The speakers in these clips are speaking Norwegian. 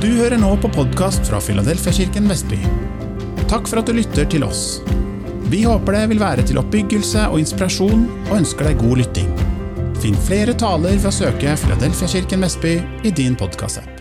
Du hører nå på podkast fra Filadelfiakirken Vestby. Takk for at du lytter til oss. Vi håper det vil være til oppbyggelse og inspirasjon, og ønsker deg god lytting. Finn flere taler ved å søke Filadelfiakirken Vestby i din podkastapp.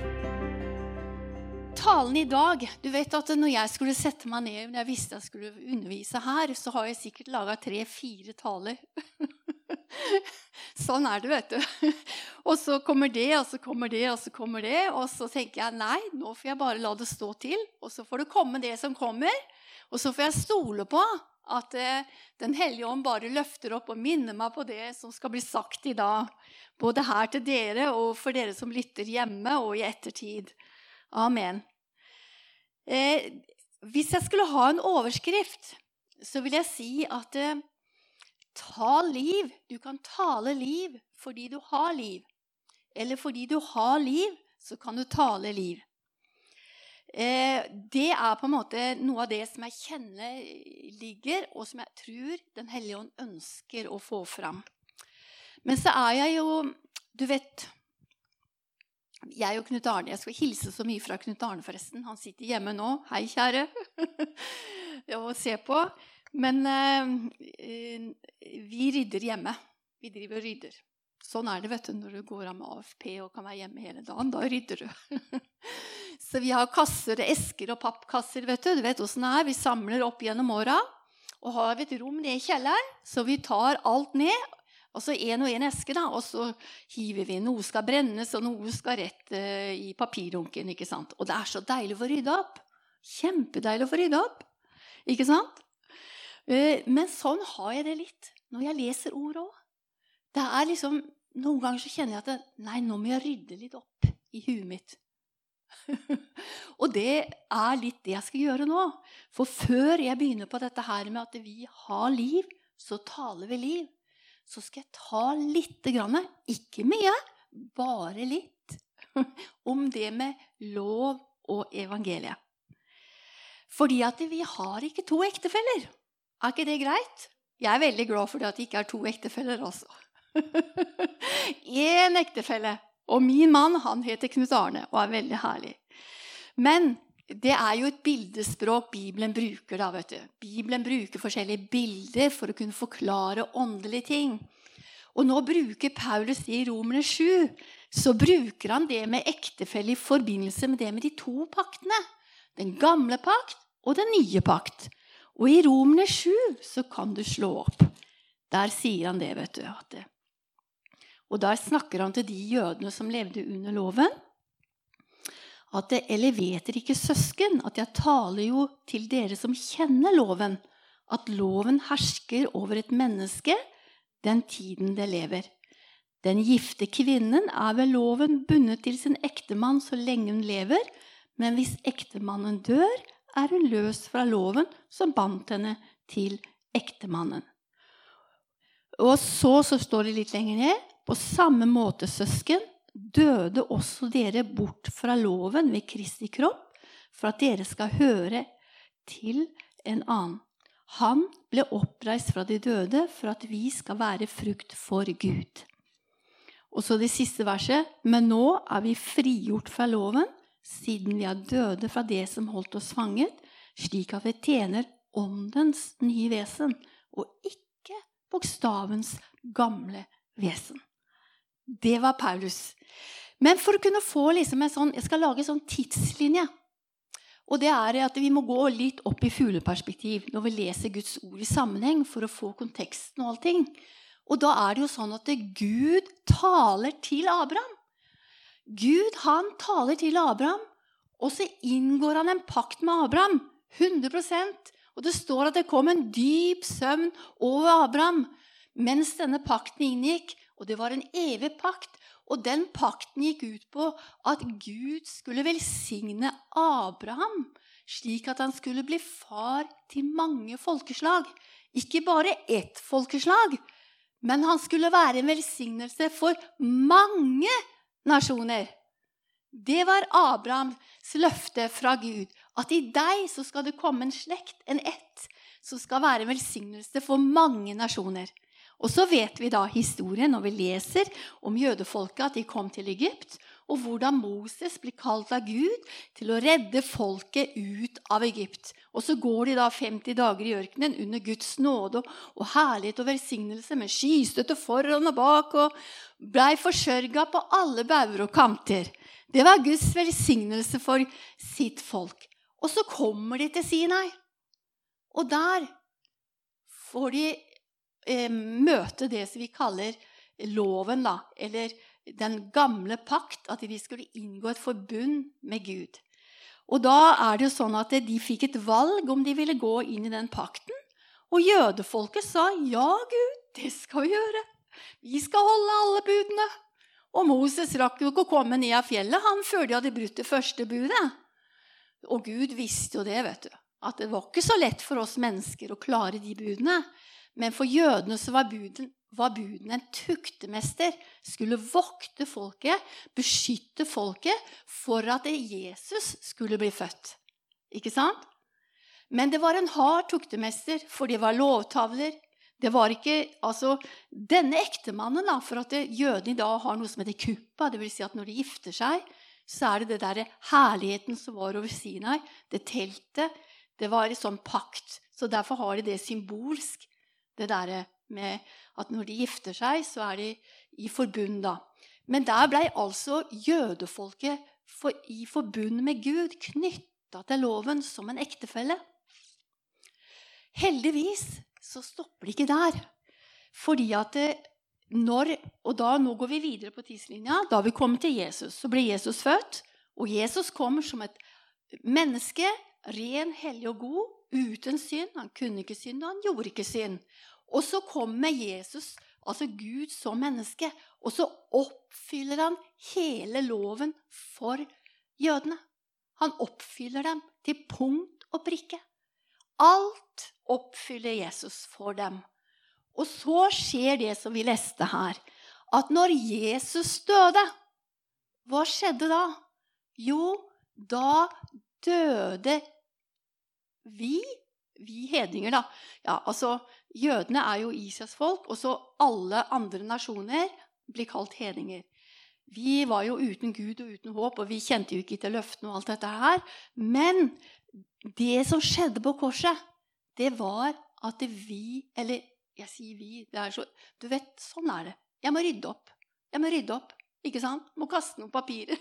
Talen i dag Du vet at når jeg skulle sette meg ned når jeg visste jeg skulle undervise her, så har jeg sikkert laga tre-fire taler. sånn er det, vet du. Og så kommer det, og så kommer det, og så kommer det. Og så tenker jeg nei, nå får jeg bare la det stå til. Og så får det komme det som kommer. Og så får jeg stole på at eh, Den hellige ånd bare løfter opp og minner meg på det som skal bli sagt i dag. Både her til dere og for dere som lytter hjemme og i ettertid. Amen. Eh, hvis jeg skulle ha en overskrift, så vil jeg si at eh, ta liv. Du kan tale liv fordi du har liv. Eller fordi du har liv, så kan du tale liv. Eh, det er på en måte noe av det som jeg kjenner ligger, og som jeg tror Den hellige ånd ønsker å få fram. Men så er jeg jo Du vet Jeg og Knut Arne Jeg skal hilse så mye fra Knut Arne, forresten. Han sitter hjemme nå. Hei, kjære. og se på. Men eh, vi rydder hjemme. Vi driver og rydder. Sånn er det vet du, når du går av med AFP og kan være hjemme hele dagen. Da rydder du. så vi har kasser, esker og pappkasser. vet Du Du vet åssen det er. Vi samler opp gjennom åra. Og har vi et rom nede i kjelleren, så vi tar alt ned. Og så én og én eske, da, og så hiver vi. Noe skal brennes, og noe skal rett uh, i papirrunken. Og det er så deilig å få rydda opp. Kjempedeilig å få rydda opp. Ikke sant? Uh, men sånn har jeg det litt når jeg leser ord òg. Det er liksom, Noen ganger så kjenner jeg at nei, nå må jeg rydde litt opp i huet mitt. og det er litt det jeg skal gjøre nå. For før jeg begynner på dette her med at vi har liv, så taler vi liv, så skal jeg ta lite grann, ikke mye, bare litt, om det med lov og evangeliet. Fordi at vi har ikke to ektefeller. Er ikke det greit? Jeg er veldig glad for det at det ikke er to ektefeller også. Én ektefelle. Og min mann han heter Knut Arne og er veldig herlig. Men det er jo et bildespråk Bibelen bruker. da, vet du. Bibelen bruker forskjellige bilder for å kunne forklare åndelige ting. Og nå bruker Paulus det i Romerne 7. Så bruker han det med ektefelle i forbindelse med det med de to paktene. Den gamle pakt og den nye pakt. Og i Romerne 7 så kan du slå opp. Der sier han det, vet du. og der snakker han til de jødene som levde under loven. At det, Eller vet dere ikke, søsken, at jeg taler jo til dere som kjenner loven, at loven hersker over et menneske den tiden det lever. Den gifte kvinnen er ved loven bundet til sin ektemann så lenge hun lever, men hvis ektemannen dør, er hun løs fra loven som bandt henne til ektemannen. Og så, så står det litt lenger ned På samme måte, søsken, døde også dere bort fra loven ved Kristi kropp, for at dere skal høre til en annen. Han ble oppreist fra de døde for at vi skal være frukt for Gud. Og så det siste verset. Men nå er vi frigjort fra loven, siden vi er døde fra det som holdt oss fanget, slik at vi tjener åndens nye vesen og ikke bokstavens gamle vesen. Det var Paulus. Men for å kunne få liksom en sånn Jeg skal lage en sånn tidslinje. Og det er at Vi må gå litt opp i fugleperspektiv når vi leser Guds ord i sammenheng for å få konteksten. Og allting. Og da er det jo sånn at Gud taler til Abraham. Gud han taler til Abraham, og så inngår han en pakt med Abraham. 100% Og det står at det kom en dyp søvn over Abraham mens denne pakten inngikk. Og det var en evig pakt. Og den pakten gikk ut på at Gud skulle velsigne Abraham, slik at han skulle bli far til mange folkeslag. Ikke bare ett folkeslag, men han skulle være en velsignelse for mange nasjoner. Det var Abrahams løfte fra Gud. At i deg så skal det komme en slekt, en ett, som skal være en velsignelse for mange nasjoner. Og så vet vi da historien når vi leser om jødefolket, at de kom til Egypt. Og hvordan Moses blir kalt av Gud til å redde folket ut av Egypt. Og så går de da 50 dager i ørkenen under Guds nåde og herlighet og velsignelse med skystøtte foran og bak, og blei forsørga på alle bauger og kanter. Det var Guds velsignelse for sitt folk. Og så kommer de til Sinai. Og der får de eh, møte det som vi kaller loven, da, eller den gamle pakt, at de skulle inngå et forbund med Gud. Og da er det jo sånn at De fikk et valg om de ville gå inn i den pakten. Og jødefolket sa ja, Gud, det skal vi gjøre. Vi skal holde alle budene. Og Moses rakk jo ikke å komme ned av fjellet han før de hadde brutt det første budet. Og Gud visste jo det, vet du. At det var ikke så lett for oss mennesker å klare de budene. Men for jødene så var, buden, var buden en tuktemester. Skulle vokte folket, beskytte folket, for at Jesus skulle bli født. Ikke sant? Men det var en hard tuktemester, for det var lovtavler, det var ikke, altså, Denne ektemannen, da, for at jødene i dag har noe som heter kuppa, dvs. Si at når de gifter seg, så er det det der herligheten som var over Sinai, det teltet, det var en sånn pakt. Så derfor har de det symbolsk, det derre med at når de gifter seg, så er de i forbund, da. Men der blei altså jødefolket for, i forbund med Gud, knytta til loven som en ektefelle. Heldigvis så stopper det ikke der. Fordi at når, Og da, nå går vi videre på tidslinja. Da vi kommer til Jesus, så ble Jesus født. Og Jesus kommer som et menneske, ren, hellig og god, uten synd. Han kunne ikke synde, og han gjorde ikke synd. Og så kommer Jesus, altså Gud som menneske, og så oppfyller han hele loven for jødene. Han oppfyller dem til punkt og prikke. Alt oppfyller Jesus for dem. Og så skjer det som vi leste her, at når Jesus døde, hva skjedde da? Jo, da døde vi, vi hedninger, da. Ja, altså, Jødene er jo Israels folk, og så alle andre nasjoner blir kalt hedninger. Vi var jo uten Gud og uten håp, og vi kjente jo ikke til løftene og alt dette her. Men det som skjedde på korset, det var at vi Eller jeg sier vi. det er så, Du vet, sånn er det. Jeg må rydde opp. Jeg må rydde opp. Ikke sant? Må kaste noen papirer.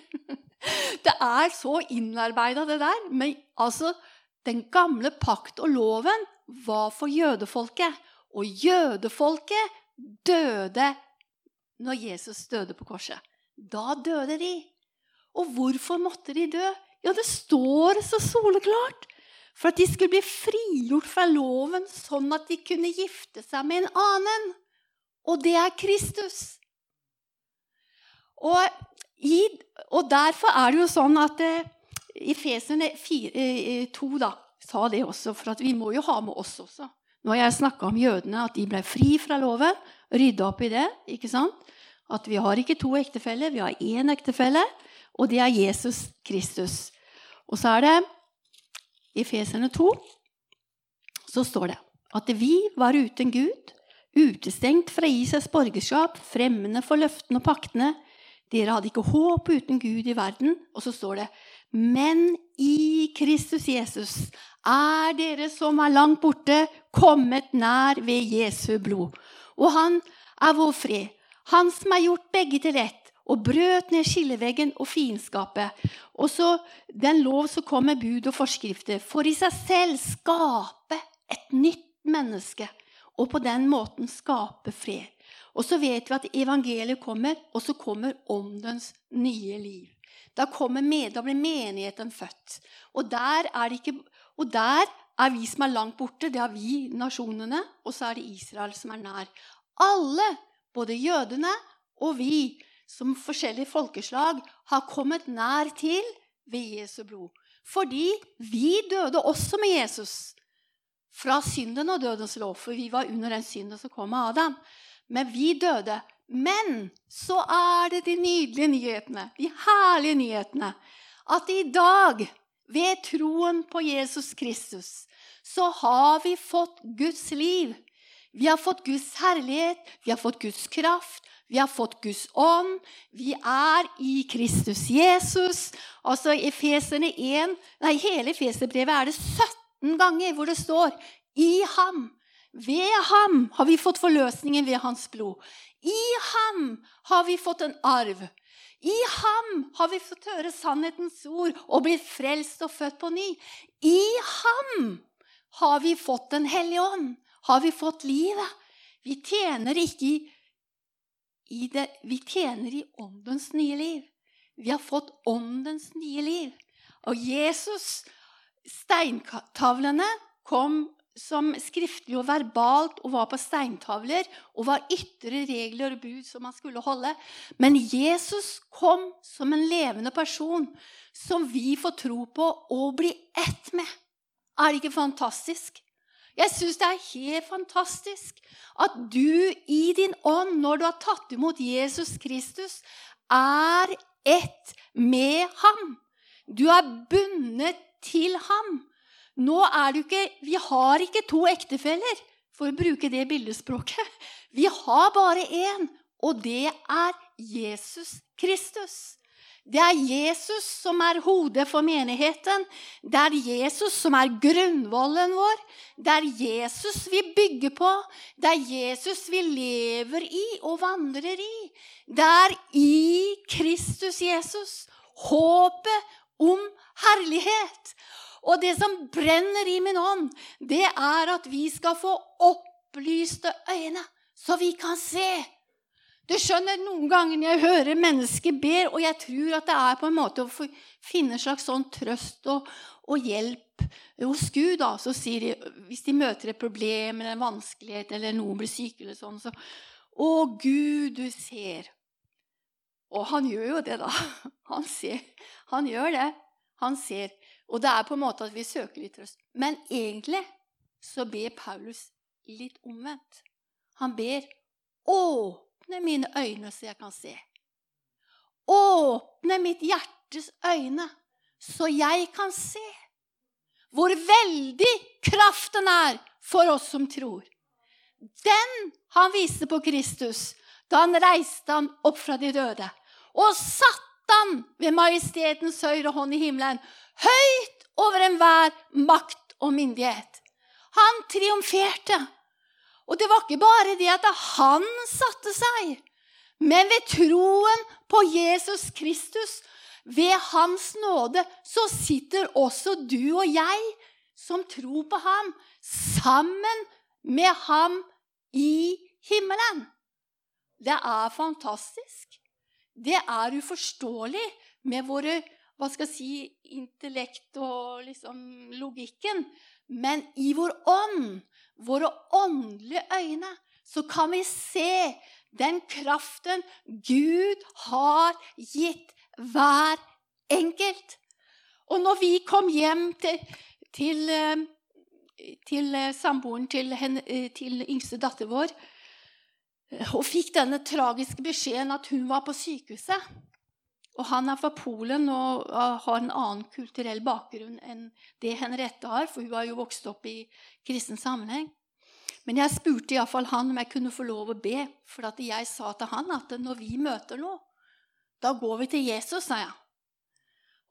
det er så innarbeida, det der. Men altså, den gamle pakt og loven var for jødefolket. Og jødefolket døde når Jesus døde på korset. Da døde de. Og hvorfor måtte de dø? Ja, det står så soleklart. For at de skulle bli frigjort fra loven, sånn at de kunne gifte seg med en annen. Og det er Kristus. Og, i, og derfor er det jo sånn at eh, i Feserne 2 eh, da, sa det også, for vi må jo ha med oss også. Nå har jeg snakka om jødene, at de ble fri fra loven. Rydda opp i det. ikke sant? At vi har ikke to ektefeller, vi har én ektefelle, og det er Jesus Kristus. Og så er det i Feserne 2 så står det at vi var uten Gud, utestengt fra Israels borgerskap, fremmede for løftene og paktene. Dere hadde ikke håp uten Gud i verden. Og så står det Men i Kristus Jesus er dere som er langt borte, kommet nær ved Jesu blod. Og han er vår fred. Han som har gjort begge til ett og brøt ned skilleveggen og fiendskapet. Og så den lov som kom med bud og forskrifter, for i seg selv skape et nytt menneske. Og på den måten skape fred. Og så vet vi at evangeliet kommer, og så kommer åndens nye liv. Da, med, da blir menigheten født. Og der, er ikke, og der er vi som er langt borte, det er vi, nasjonene, og så er det Israel som er nær. Alle, både jødene og vi, som forskjellige folkeslag har kommet nær til ved Jesu blod. Fordi vi døde også med Jesus fra synden og dødens lov. For vi var under den synden som kom av Adam. Men vi døde. Men så er det de nydelige nyhetene, de herlige nyhetene, at i dag, ved troen på Jesus Kristus, så har vi fått Guds liv. Vi har fått Guds herlighet, vi har fått Guds kraft, vi har fått Guds ånd. Vi er i Kristus Jesus. Altså I Efeserne 1, nei, hele Efeserbrevet er det 17 ganger hvor det står 'i ham'. Ved ham har vi fått forløsningen ved hans blod. I ham har vi fått en arv. I ham har vi fått høre sannhetens ord og blitt frelst og født på ny. I ham har vi fått Den hellige ånd. Har vi fått livet. Vi tjener ikke i, i det, Vi tjener i åndens nye liv. Vi har fått åndens nye liv. Og Jesus, steintavlene, kom som skriftlig og verbalt og var på steintavler og var ytre regler og bud som man skulle holde. Men Jesus kom som en levende person som vi får tro på og bli ett med. Er det ikke fantastisk? Jeg syns det er helt fantastisk at du i din ånd, når du har tatt imot Jesus Kristus, er ett med ham. Du er bundet til ham. Nå er det jo ikke Vi har ikke to ektefeller, for å bruke det bildespråket. Vi har bare én, og det er Jesus Kristus. Det er Jesus som er hodet for menigheten. Det er Jesus som er grunnvollen vår. Det er Jesus vi bygger på. Det er Jesus vi lever i og vandrer i. Det er i Kristus Jesus håpet om herlighet. Og det som brenner i min ånd, det er at vi skal få opplyste øyne, så vi kan se. Du skjønner, Noen ganger når jeg hører mennesker ber, og jeg tror at det er på en måte å finne en slags sånn trøst og, og hjelp hos Gud, da, så sier de, hvis de møter et problem eller en vanskelighet, eller noen blir syke, eller sånn, så Å, Gud, du ser. Og han gjør jo det, da. Han ser. Han gjør det. Han ser. Og det er på en måte at vi søker litt trøst. Men egentlig så ber Paulus litt omvendt. Han ber åpne mine øyne så jeg kan se. Åpne mitt hjertes øyne så jeg kan se. Hvor veldig kraften er for oss som tror. Den han viste på Kristus da han reiste han opp fra de døde og satte han ved majestetens høyre hånd i himmelen, høyt over enhver makt og myndighet. Han triumferte. Og det var ikke bare det at han satte seg, men ved troen på Jesus Kristus, ved hans nåde, så sitter også du og jeg som tror på ham, sammen med ham i himmelen. Det er fantastisk. Det er uforståelig med våre hva skal jeg si, intellekt og liksom logikken. Men i vår ånd, våre åndelige øyne, så kan vi se den kraften Gud har gitt hver enkelt. Og når vi kom hjem til, til, eh, til samboeren til, eh, til yngste datter vår og fikk denne tragiske beskjeden at hun var på sykehuset. Og han er fra Polen og har en annen kulturell bakgrunn enn det Henriette har, for hun har jo vokst opp i kristen sammenheng. Men jeg spurte iallfall han om jeg kunne få lov å be, for jeg sa til han at når vi møter noe, da går vi til Jesus, sa jeg.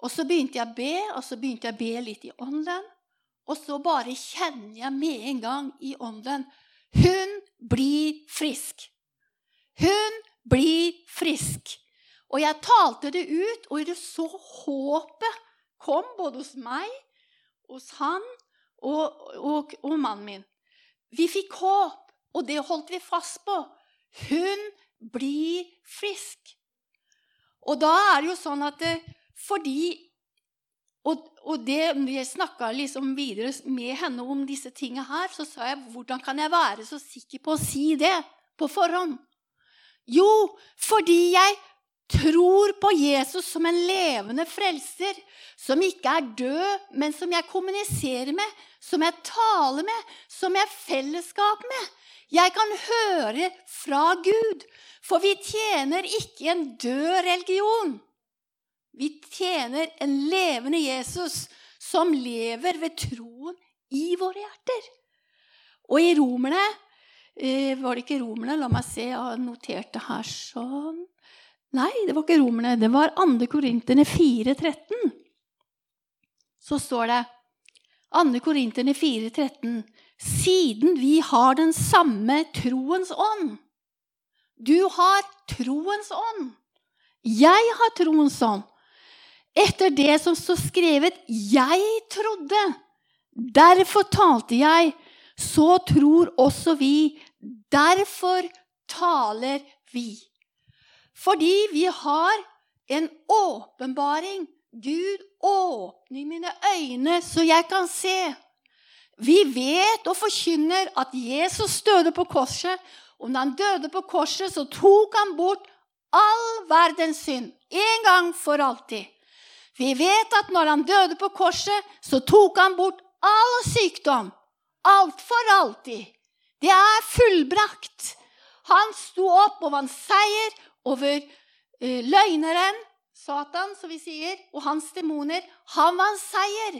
Og så begynte jeg å be, og så begynte jeg å be litt i ånden. Og så bare kjenner jeg med en gang i ånden Hun blir frisk. Hun blir frisk. Og jeg talte det ut, og så håpet kom både hos meg, hos han og, og, og mannen min. Vi fikk håp, og det holdt vi fast på. Hun blir frisk. Og da er det jo sånn at det, fordi Og, og det, jeg snakka liksom videre med henne om disse tingene her, så sa jeg hvordan kan jeg være så sikker på å si det på forhånd? Jo, fordi jeg tror på Jesus som en levende frelser, som ikke er død, men som jeg kommuniserer med, som jeg taler med, som jeg fellesskap med. Jeg kan høre fra Gud, for vi tjener ikke en død religion. Vi tjener en levende Jesus som lever ved troen i våre hjerter. Og i Romerne Eh, var det ikke romerne? La meg se, jeg har notert det her sånn. Nei, det var ikke romerne. Det var 2. Korinterne 4,13. Så står det 2. Korinterne 4,13. Siden vi har den samme troens ånd. Du har troens ånd. Jeg har troens ånd. Etter det som står skrevet 'Jeg trodde'. Derfor talte jeg. Så tror også vi. Derfor taler vi. Fordi vi har en åpenbaring. Gud, åpne mine øyne, så jeg kan se. Vi vet og forkynner at Jesus døde på korset. Og når han døde på korset, så tok han bort all verdens synd. En gang for alltid. Vi vet at når han døde på korset, så tok han bort all sykdom. Alt for alltid. Det er fullbrakt. Han sto opp og vant seier over eh, løgneren, Satan, som vi sier, og hans demoner. Han vant seier.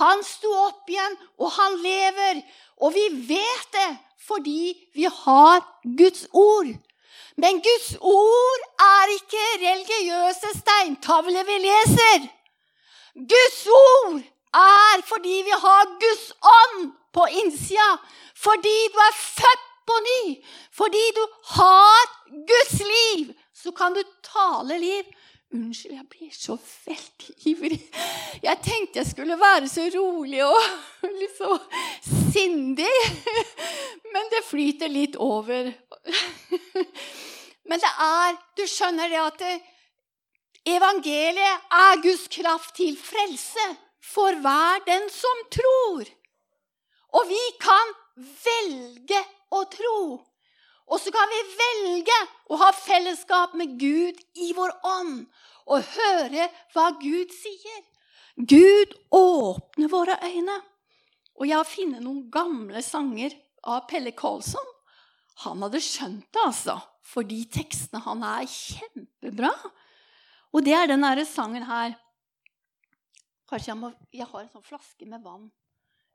Han sto opp igjen, og han lever. Og vi vet det fordi vi har Guds ord. Men Guds ord er ikke religiøse steintavler vi leser. Guds ord er fordi vi har Guds ånd på innsida. Fordi du er født på ny. Fordi du har Guds liv. Så kan du tale liv. Unnskyld, jeg blir så veldig ivrig. Jeg tenkte jeg skulle være så rolig og litt så sindig. Men det flyter litt over. Men det er Du skjønner det at evangeliet er Guds kraft til frelse for hver den som tror. Og vi kan velge å tro. Og så kan vi velge å ha fellesskap med Gud i vår ånd og høre hva Gud sier. Gud åpner våre øyne. Og jeg har funnet noen gamle sanger av Pelle Karlsson. Han hadde skjønt det, altså. For de tekstene han er kjempebra. Og det er den derre sangen her. Kanskje jeg må Jeg har en sånn flaske med vann.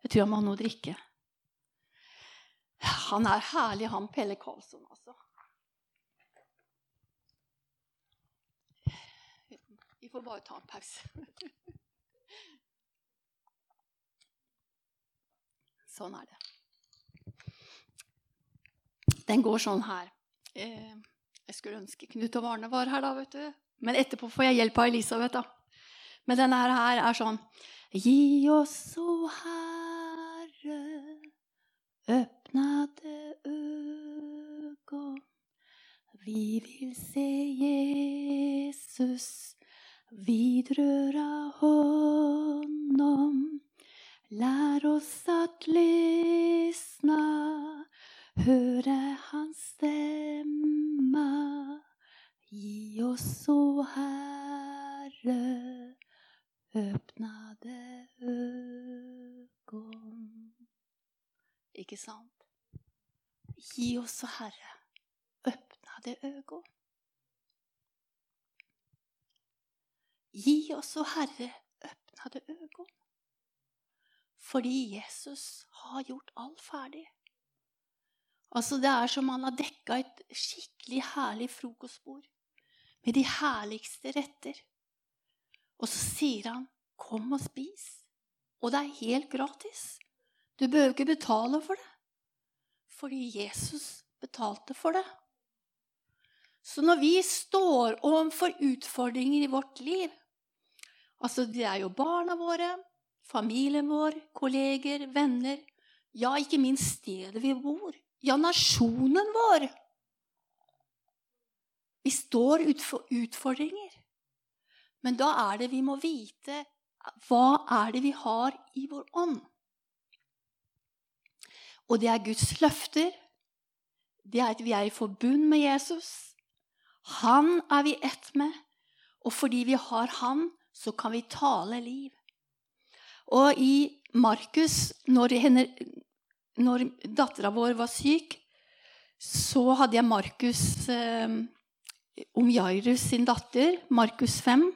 Jeg tror jeg må ha noe å drikke. Han er herlig, han Pelle Karlsson, altså. Vi får bare ta en pause. Sånn er det. Den går sånn her. Eh, jeg skulle ønske Knut og Varne var her, da, vet du. Men etterpå får jeg hjelp av Elisabeth, da. Men denne her er sånn Gi oss, o Herre, öppnade ögon. Vi vill se Jesus, vidröra honom. Lär oss att lyssna, höra hans stämma. Gi oss, o Herre, öppnade ögon. Ikke sant? Gi oss, Herre, öppnade ögon. Gi oss, Herre, öppnade ögon. Fordi Jesus har gjort alt ferdig. Altså Det er som han har dekka et skikkelig herlig frokostbord med de herligste retter. Og så sier han, 'Kom og spis.' Og det er helt gratis. Du behøver ikke betale for det. Fordi Jesus betalte for det. Så når vi står overfor utfordringer i vårt liv Altså, det er jo barna våre, familien vår, kolleger, venner Ja, ikke minst stedet vi bor. Ja, nasjonen vår. Vi står utfor utfordringer. Men da er det vi må vite hva er det vi har i vår ånd. Og det er Guds løfter. Det er at vi er i forbund med Jesus. Han er vi ett med. Og fordi vi har Han, så kan vi tale liv. Og i Markus, når, henne, når dattera vår var syk, så hadde jeg Markus eh, om Jairus sin datter, Markus 5.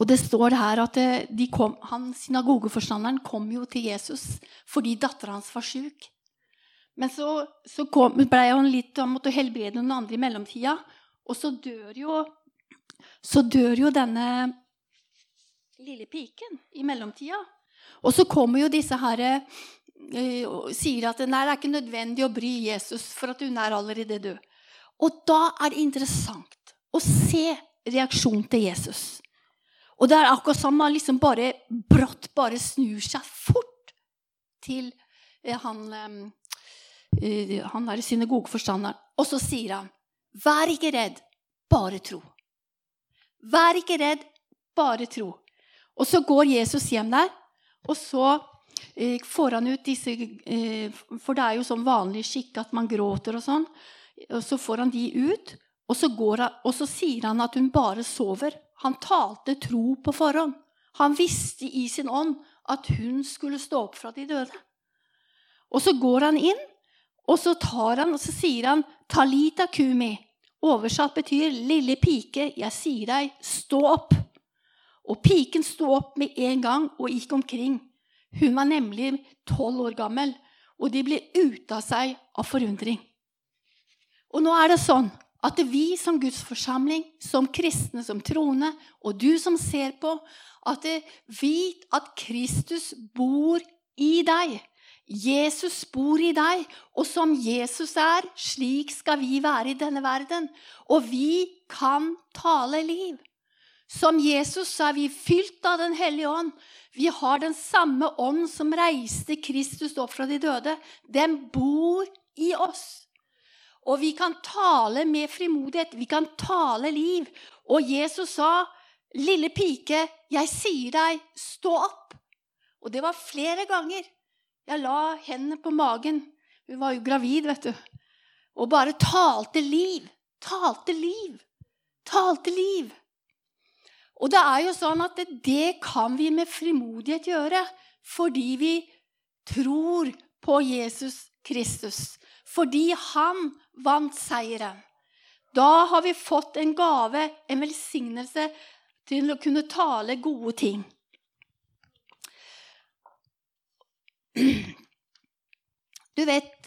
Og det står her at de kom, han, Synagogeforstanderen kom jo til Jesus fordi dattera hans var sjuk. Men så, så kom, ble han litt, han måtte helbrede noen andre i mellomtida. Og så dør jo, så dør jo denne lille piken i mellomtida. Og så kommer jo disse her eh, og sier at nei, det er ikke nødvendig å bry Jesus, for at hun er allerede død. Og da er det interessant å se reaksjonen til Jesus. Og det er akkurat som han liksom bare brått bare snur seg fort til eh, han, eh, han der synagogeforstanderen. Og så sier han, 'Vær ikke redd, bare tro'. Vær ikke redd, bare tro. Og så går Jesus hjem der, og så eh, får han ut disse For det er jo sånn vanlig skikk at man gråter og sånn. Og så får han de ut, og så, han, og så sier han at hun bare sover. Han talte tro på forhånd. Han visste i sin ånd at hun skulle stå opp fra de døde. Og så går han inn, og så tar han, og så sier han 'Talita kumi'. Oversatt betyr 'lille pike, jeg sier deg, stå opp'. Og piken sto opp med en gang og gikk omkring. Hun var nemlig tolv år gammel, og de ble ute av seg av forundring. Og nå er det sånn at vi som Guds forsamling, som kristne, som troende, og du som ser på, at vit at Kristus bor i deg. Jesus bor i deg, og som Jesus er, slik skal vi være i denne verden. Og vi kan tale liv. Som Jesus er vi fylt av Den hellige ånd. Vi har den samme ånd som reiste Kristus opp fra de døde. Den bor i oss. Og vi kan tale med frimodighet. Vi kan tale liv. Og Jesus sa, 'Lille pike, jeg sier deg, stå opp.' Og det var flere ganger. Jeg la hendene på magen. Hun var jo gravid, vet du. Og bare talte liv. Talte liv. Talte liv. Og det er jo sånn at det kan vi med frimodighet gjøre fordi vi tror på Jesus Kristus. Fordi han vant seieren. Da har vi fått en gave, en velsignelse, til å kunne tale gode ting. Du vet,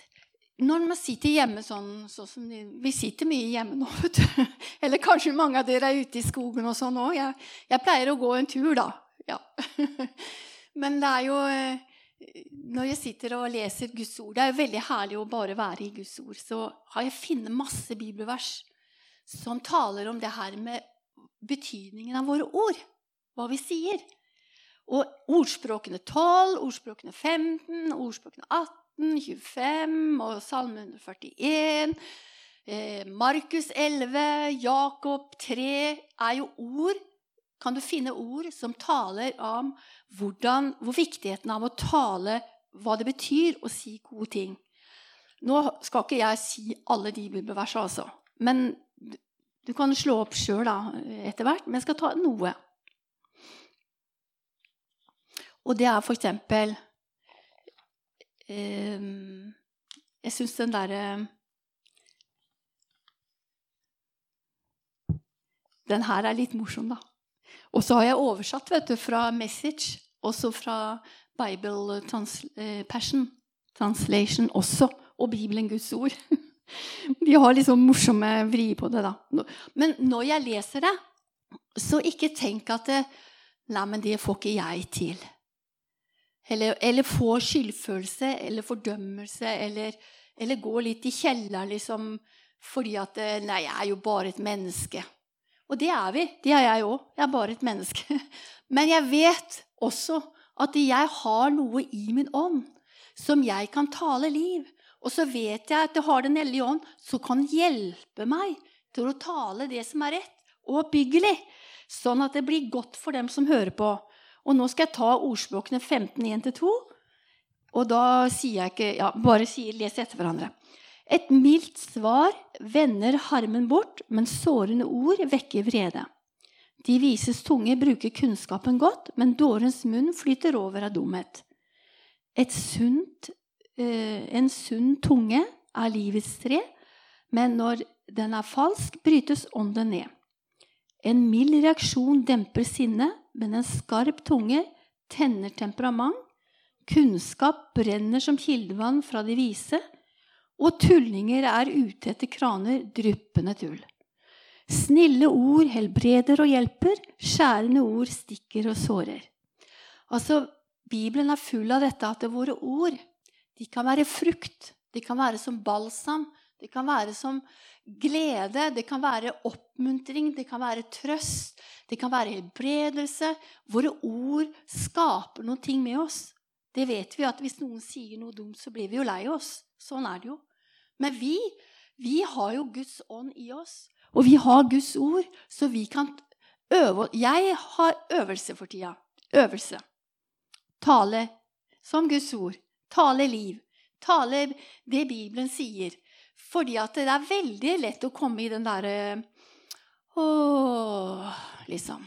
når man sitter hjemme sånn, sånn som Vi sitter mye hjemme nå, vet du. Eller kanskje mange av dere er ute i skogen og sånn òg. Jeg, jeg, pleier å gå en tur, da. Ja. Men det er jo eh, når jeg sitter og leser Guds ord Det er jo veldig herlig å bare være i Guds ord. Så har jeg funnet masse bibelvers som taler om det her med betydningen av våre ord. Hva vi sier. Og ordspråkene 12, ordspråkene 15, ordspråkene 18, 25 og Salme 141. Eh, Markus 11, Jakob 3 er jo ord kan du finne ord som taler om hvordan, hvor viktigheten av å tale hva det betyr å si gode ting. Nå skal ikke jeg si alle de bibelversene, altså. Men du kan slå opp sjøl etter hvert. Men jeg skal ta noe. Og det er for eksempel eh, Jeg syns den derre Den her er litt morsom, da. Og så har jeg oversatt vet du, fra Message, også fra Bible trans eh, Passion Translation også, og Bibelen Guds ord. De har liksom morsomme vri på det, da. Men når jeg leser det, så ikke tenk at det, Nei, men det får ikke jeg til. Eller, eller få skyldfølelse eller fordømmelse eller, eller gå litt i kjelleren liksom, fordi at Nei, jeg er jo bare et menneske. Og det er vi. Det er jeg òg. Jeg er bare et menneske. Men jeg vet også at jeg har noe i min ånd som jeg kan tale liv. Og så vet jeg at jeg har Den hellige ånd, som kan hjelpe meg til å tale det som er rett og oppbyggelig, sånn at det blir godt for dem som hører på. Og nå skal jeg ta ordspråkene 15, 1-2. Og da sier jeg ikke ja, Bare sier, les etter hverandre. Et mildt svar vender harmen bort, men sårende ord vekker vrede. De vises tunge bruker kunnskapen godt, men dårens munn flyter over av dumhet. Sunt, eh, en sunn tunge er livets tre, men når den er falsk, brytes ånden ned. En mild reaksjon demper sinnet, men en skarp tunge tenner temperament. Kunnskap brenner som kildevann fra de vise, Og tullinger er ute etter kraner, dryppende tull. Snille ord helbreder og hjelper, skjærende ord stikker og sårer. Altså, Bibelen er full av dette at det våre ord de kan være frukt, de kan være som balsam, det kan være som glede, det kan være oppmuntring, det kan være trøst, det kan være helbredelse. Våre ord skaper noen ting med oss. Det vet vi at hvis noen sier noe dumt, så blir vi jo lei oss. Sånn er det jo. Men vi, vi har jo Guds ånd i oss. Og vi har Guds ord, så vi kan øve Jeg har øvelse for tida. Øvelse. Tale som Guds ord. Tale liv. Tale det Bibelen sier. Fordi at det er veldig lett å komme i den derre Åh Liksom.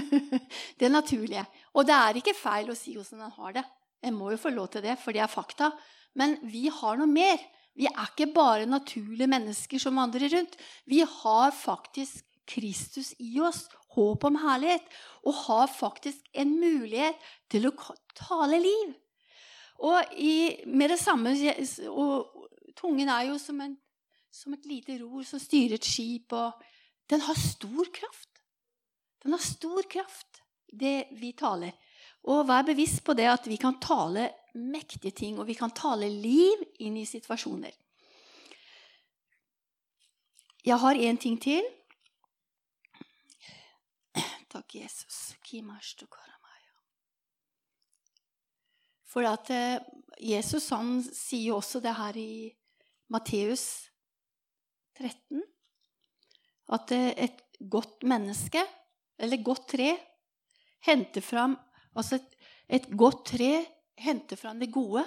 det naturlige. Og det er ikke feil å si hvordan en har det. En må jo få lov til det, for det er fakta. Men vi har noe mer. Vi er ikke bare naturlige mennesker som vandrer rundt. Vi har faktisk Kristus i oss, håp om herlighet, og har faktisk en mulighet til å tale liv. Og i, med det samme og Tungen er jo som, en, som et lite ror som styrer et skip. og Den har stor kraft. Den har stor kraft, det vi taler. Og vær bevisst på det at vi kan tale mektige ting, og vi kan tale liv inn i situasjoner. Jeg har én ting til. Takk, Jesus. For at eh, Jesus han sier jo også det her i Matteus 13 at et godt menneske, eller godt tre, henter fram Altså et, et godt tre henter fram det gode.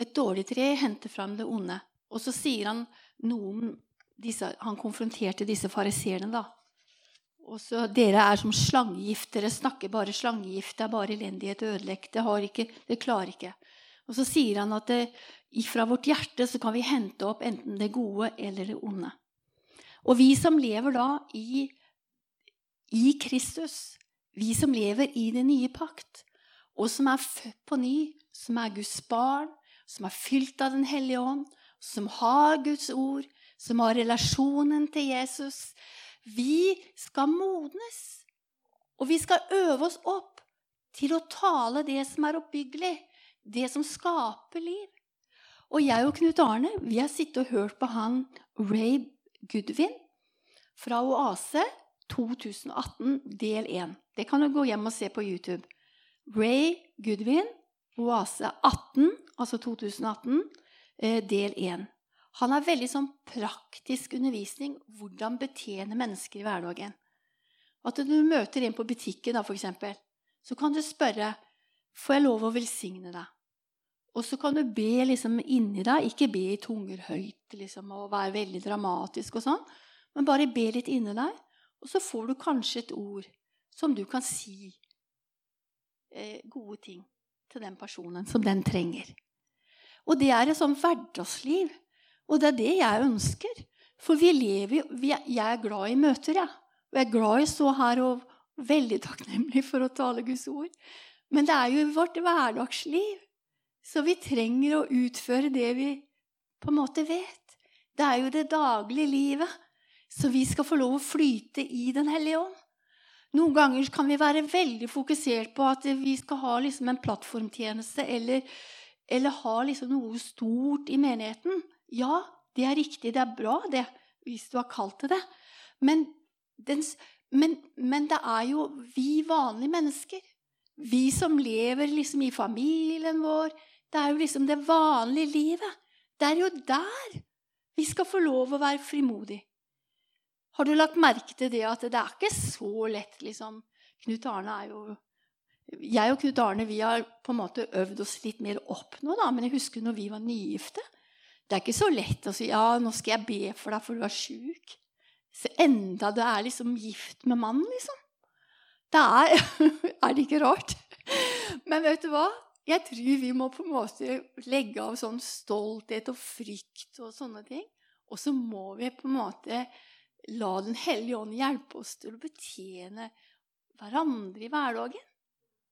Et dårlig tre henter fram det onde. Og så sier han noen disse, Han konfronterte disse fariseerne, da. Og så, Dere er som slangegift. Dere snakker bare slangegift. Det er bare elendighet og ødelegg. Det, det klarer ikke. Og så sier han at det, fra vårt hjerte så kan vi hente opp enten det gode eller det onde. Og vi som lever da i, i Kristus, vi som lever i den nye pakt, og som er født på ny, som er Guds barn, som er fylt av Den hellige ånd, som har Guds ord, som har relasjonen til Jesus Vi skal modnes. Og vi skal øve oss opp til å tale det som er oppbyggelig, det som skaper liv. Og jeg og Knut Arne vi har sittet og hørt på han Ray Goodwin fra Oase 2018 del 1. Det kan du gå hjem og se på YouTube. Ray Goodwin, Oase 18, altså 2018, eh, del 1. Han har veldig sånn praktisk undervisning hvordan betjene mennesker i hverdagen. At når du møter en på butikken, da, for eksempel, så kan du spørre får jeg lov å velsigne deg. Og så kan du be liksom inni deg, ikke be i tunger høyt liksom, og være veldig dramatisk, og sånn, men bare be litt inni deg. Og så får du kanskje et ord som du kan si gode ting til den personen som den trenger. Og det er et sånn hverdagsliv. Og det er det jeg ønsker. For vi lever jo Jeg er glad i møter, jeg. Ja. Og jeg er glad i å stå her og veldig takknemlig for å tale Guds ord. Men det er jo vårt hverdagsliv så vi trenger å utføre det vi på en måte vet. Det er jo det daglige livet. Så vi skal få lov å flyte i Den hellige ånd. Noen ganger kan vi være veldig fokusert på at vi skal ha liksom en plattformtjeneste eller, eller ha liksom noe stort i menigheten. Ja, det er riktig, det er bra, det, hvis du har kalt det det. Men, den, men, men det er jo vi vanlige mennesker. Vi som lever liksom i familien vår, det er jo liksom det vanlige livet. Det er jo der vi skal få lov å være frimodige. Har du lagt merke til det at det er ikke så lett, liksom Knut Arne er jo Jeg og Knut Arne vi har på en måte øvd oss litt mer opp nå, da. Men jeg husker når vi var nygifte. Det er ikke så lett å si ja, nå skal jeg be for deg, for du er sjuk. Enda du er liksom gift med mannen, liksom. Det er Er det ikke rart? Men vet du hva? Jeg tror vi må på en måte legge av sånn stolthet og frykt og sånne ting. Og så må vi på en måte la Den hellige ånd hjelpe oss til å betjene hverandre i hverdagen.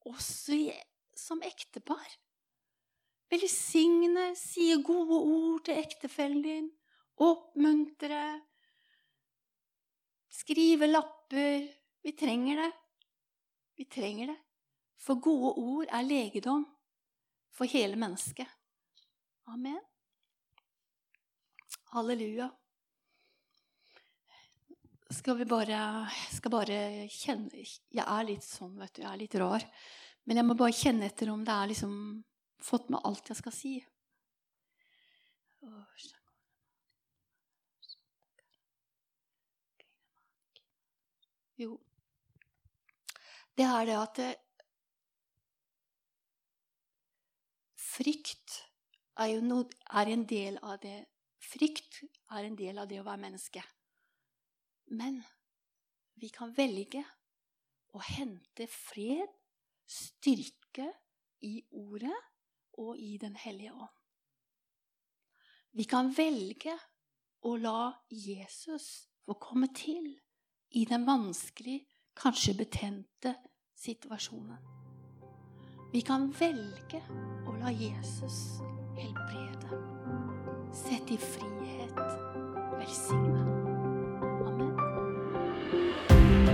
Også som ektepar. Velsigne, si gode ord til ektefellen din. Oppmuntre. Skrive lapper. Vi trenger det. Vi trenger det. For gode ord er legedom for hele mennesket. Amen. Halleluja. Skal vi bare skal bare kjenne Jeg er litt sånn, vet du. Jeg er litt rar. Men jeg må bare kjenne etter om det er liksom fått med alt jeg skal si. Jo, det er det at det, Frykt er jo no, er en del av det Frykt er en del av det å være menneske. Men vi kan velge å hente fred, styrke, i Ordet og i Den hellige ånd. Vi kan velge å la Jesus få komme til i den vanskelige, kanskje betente situasjonen. Vi kan velge å la Jesus helbrede, sette i frihet, velsigne.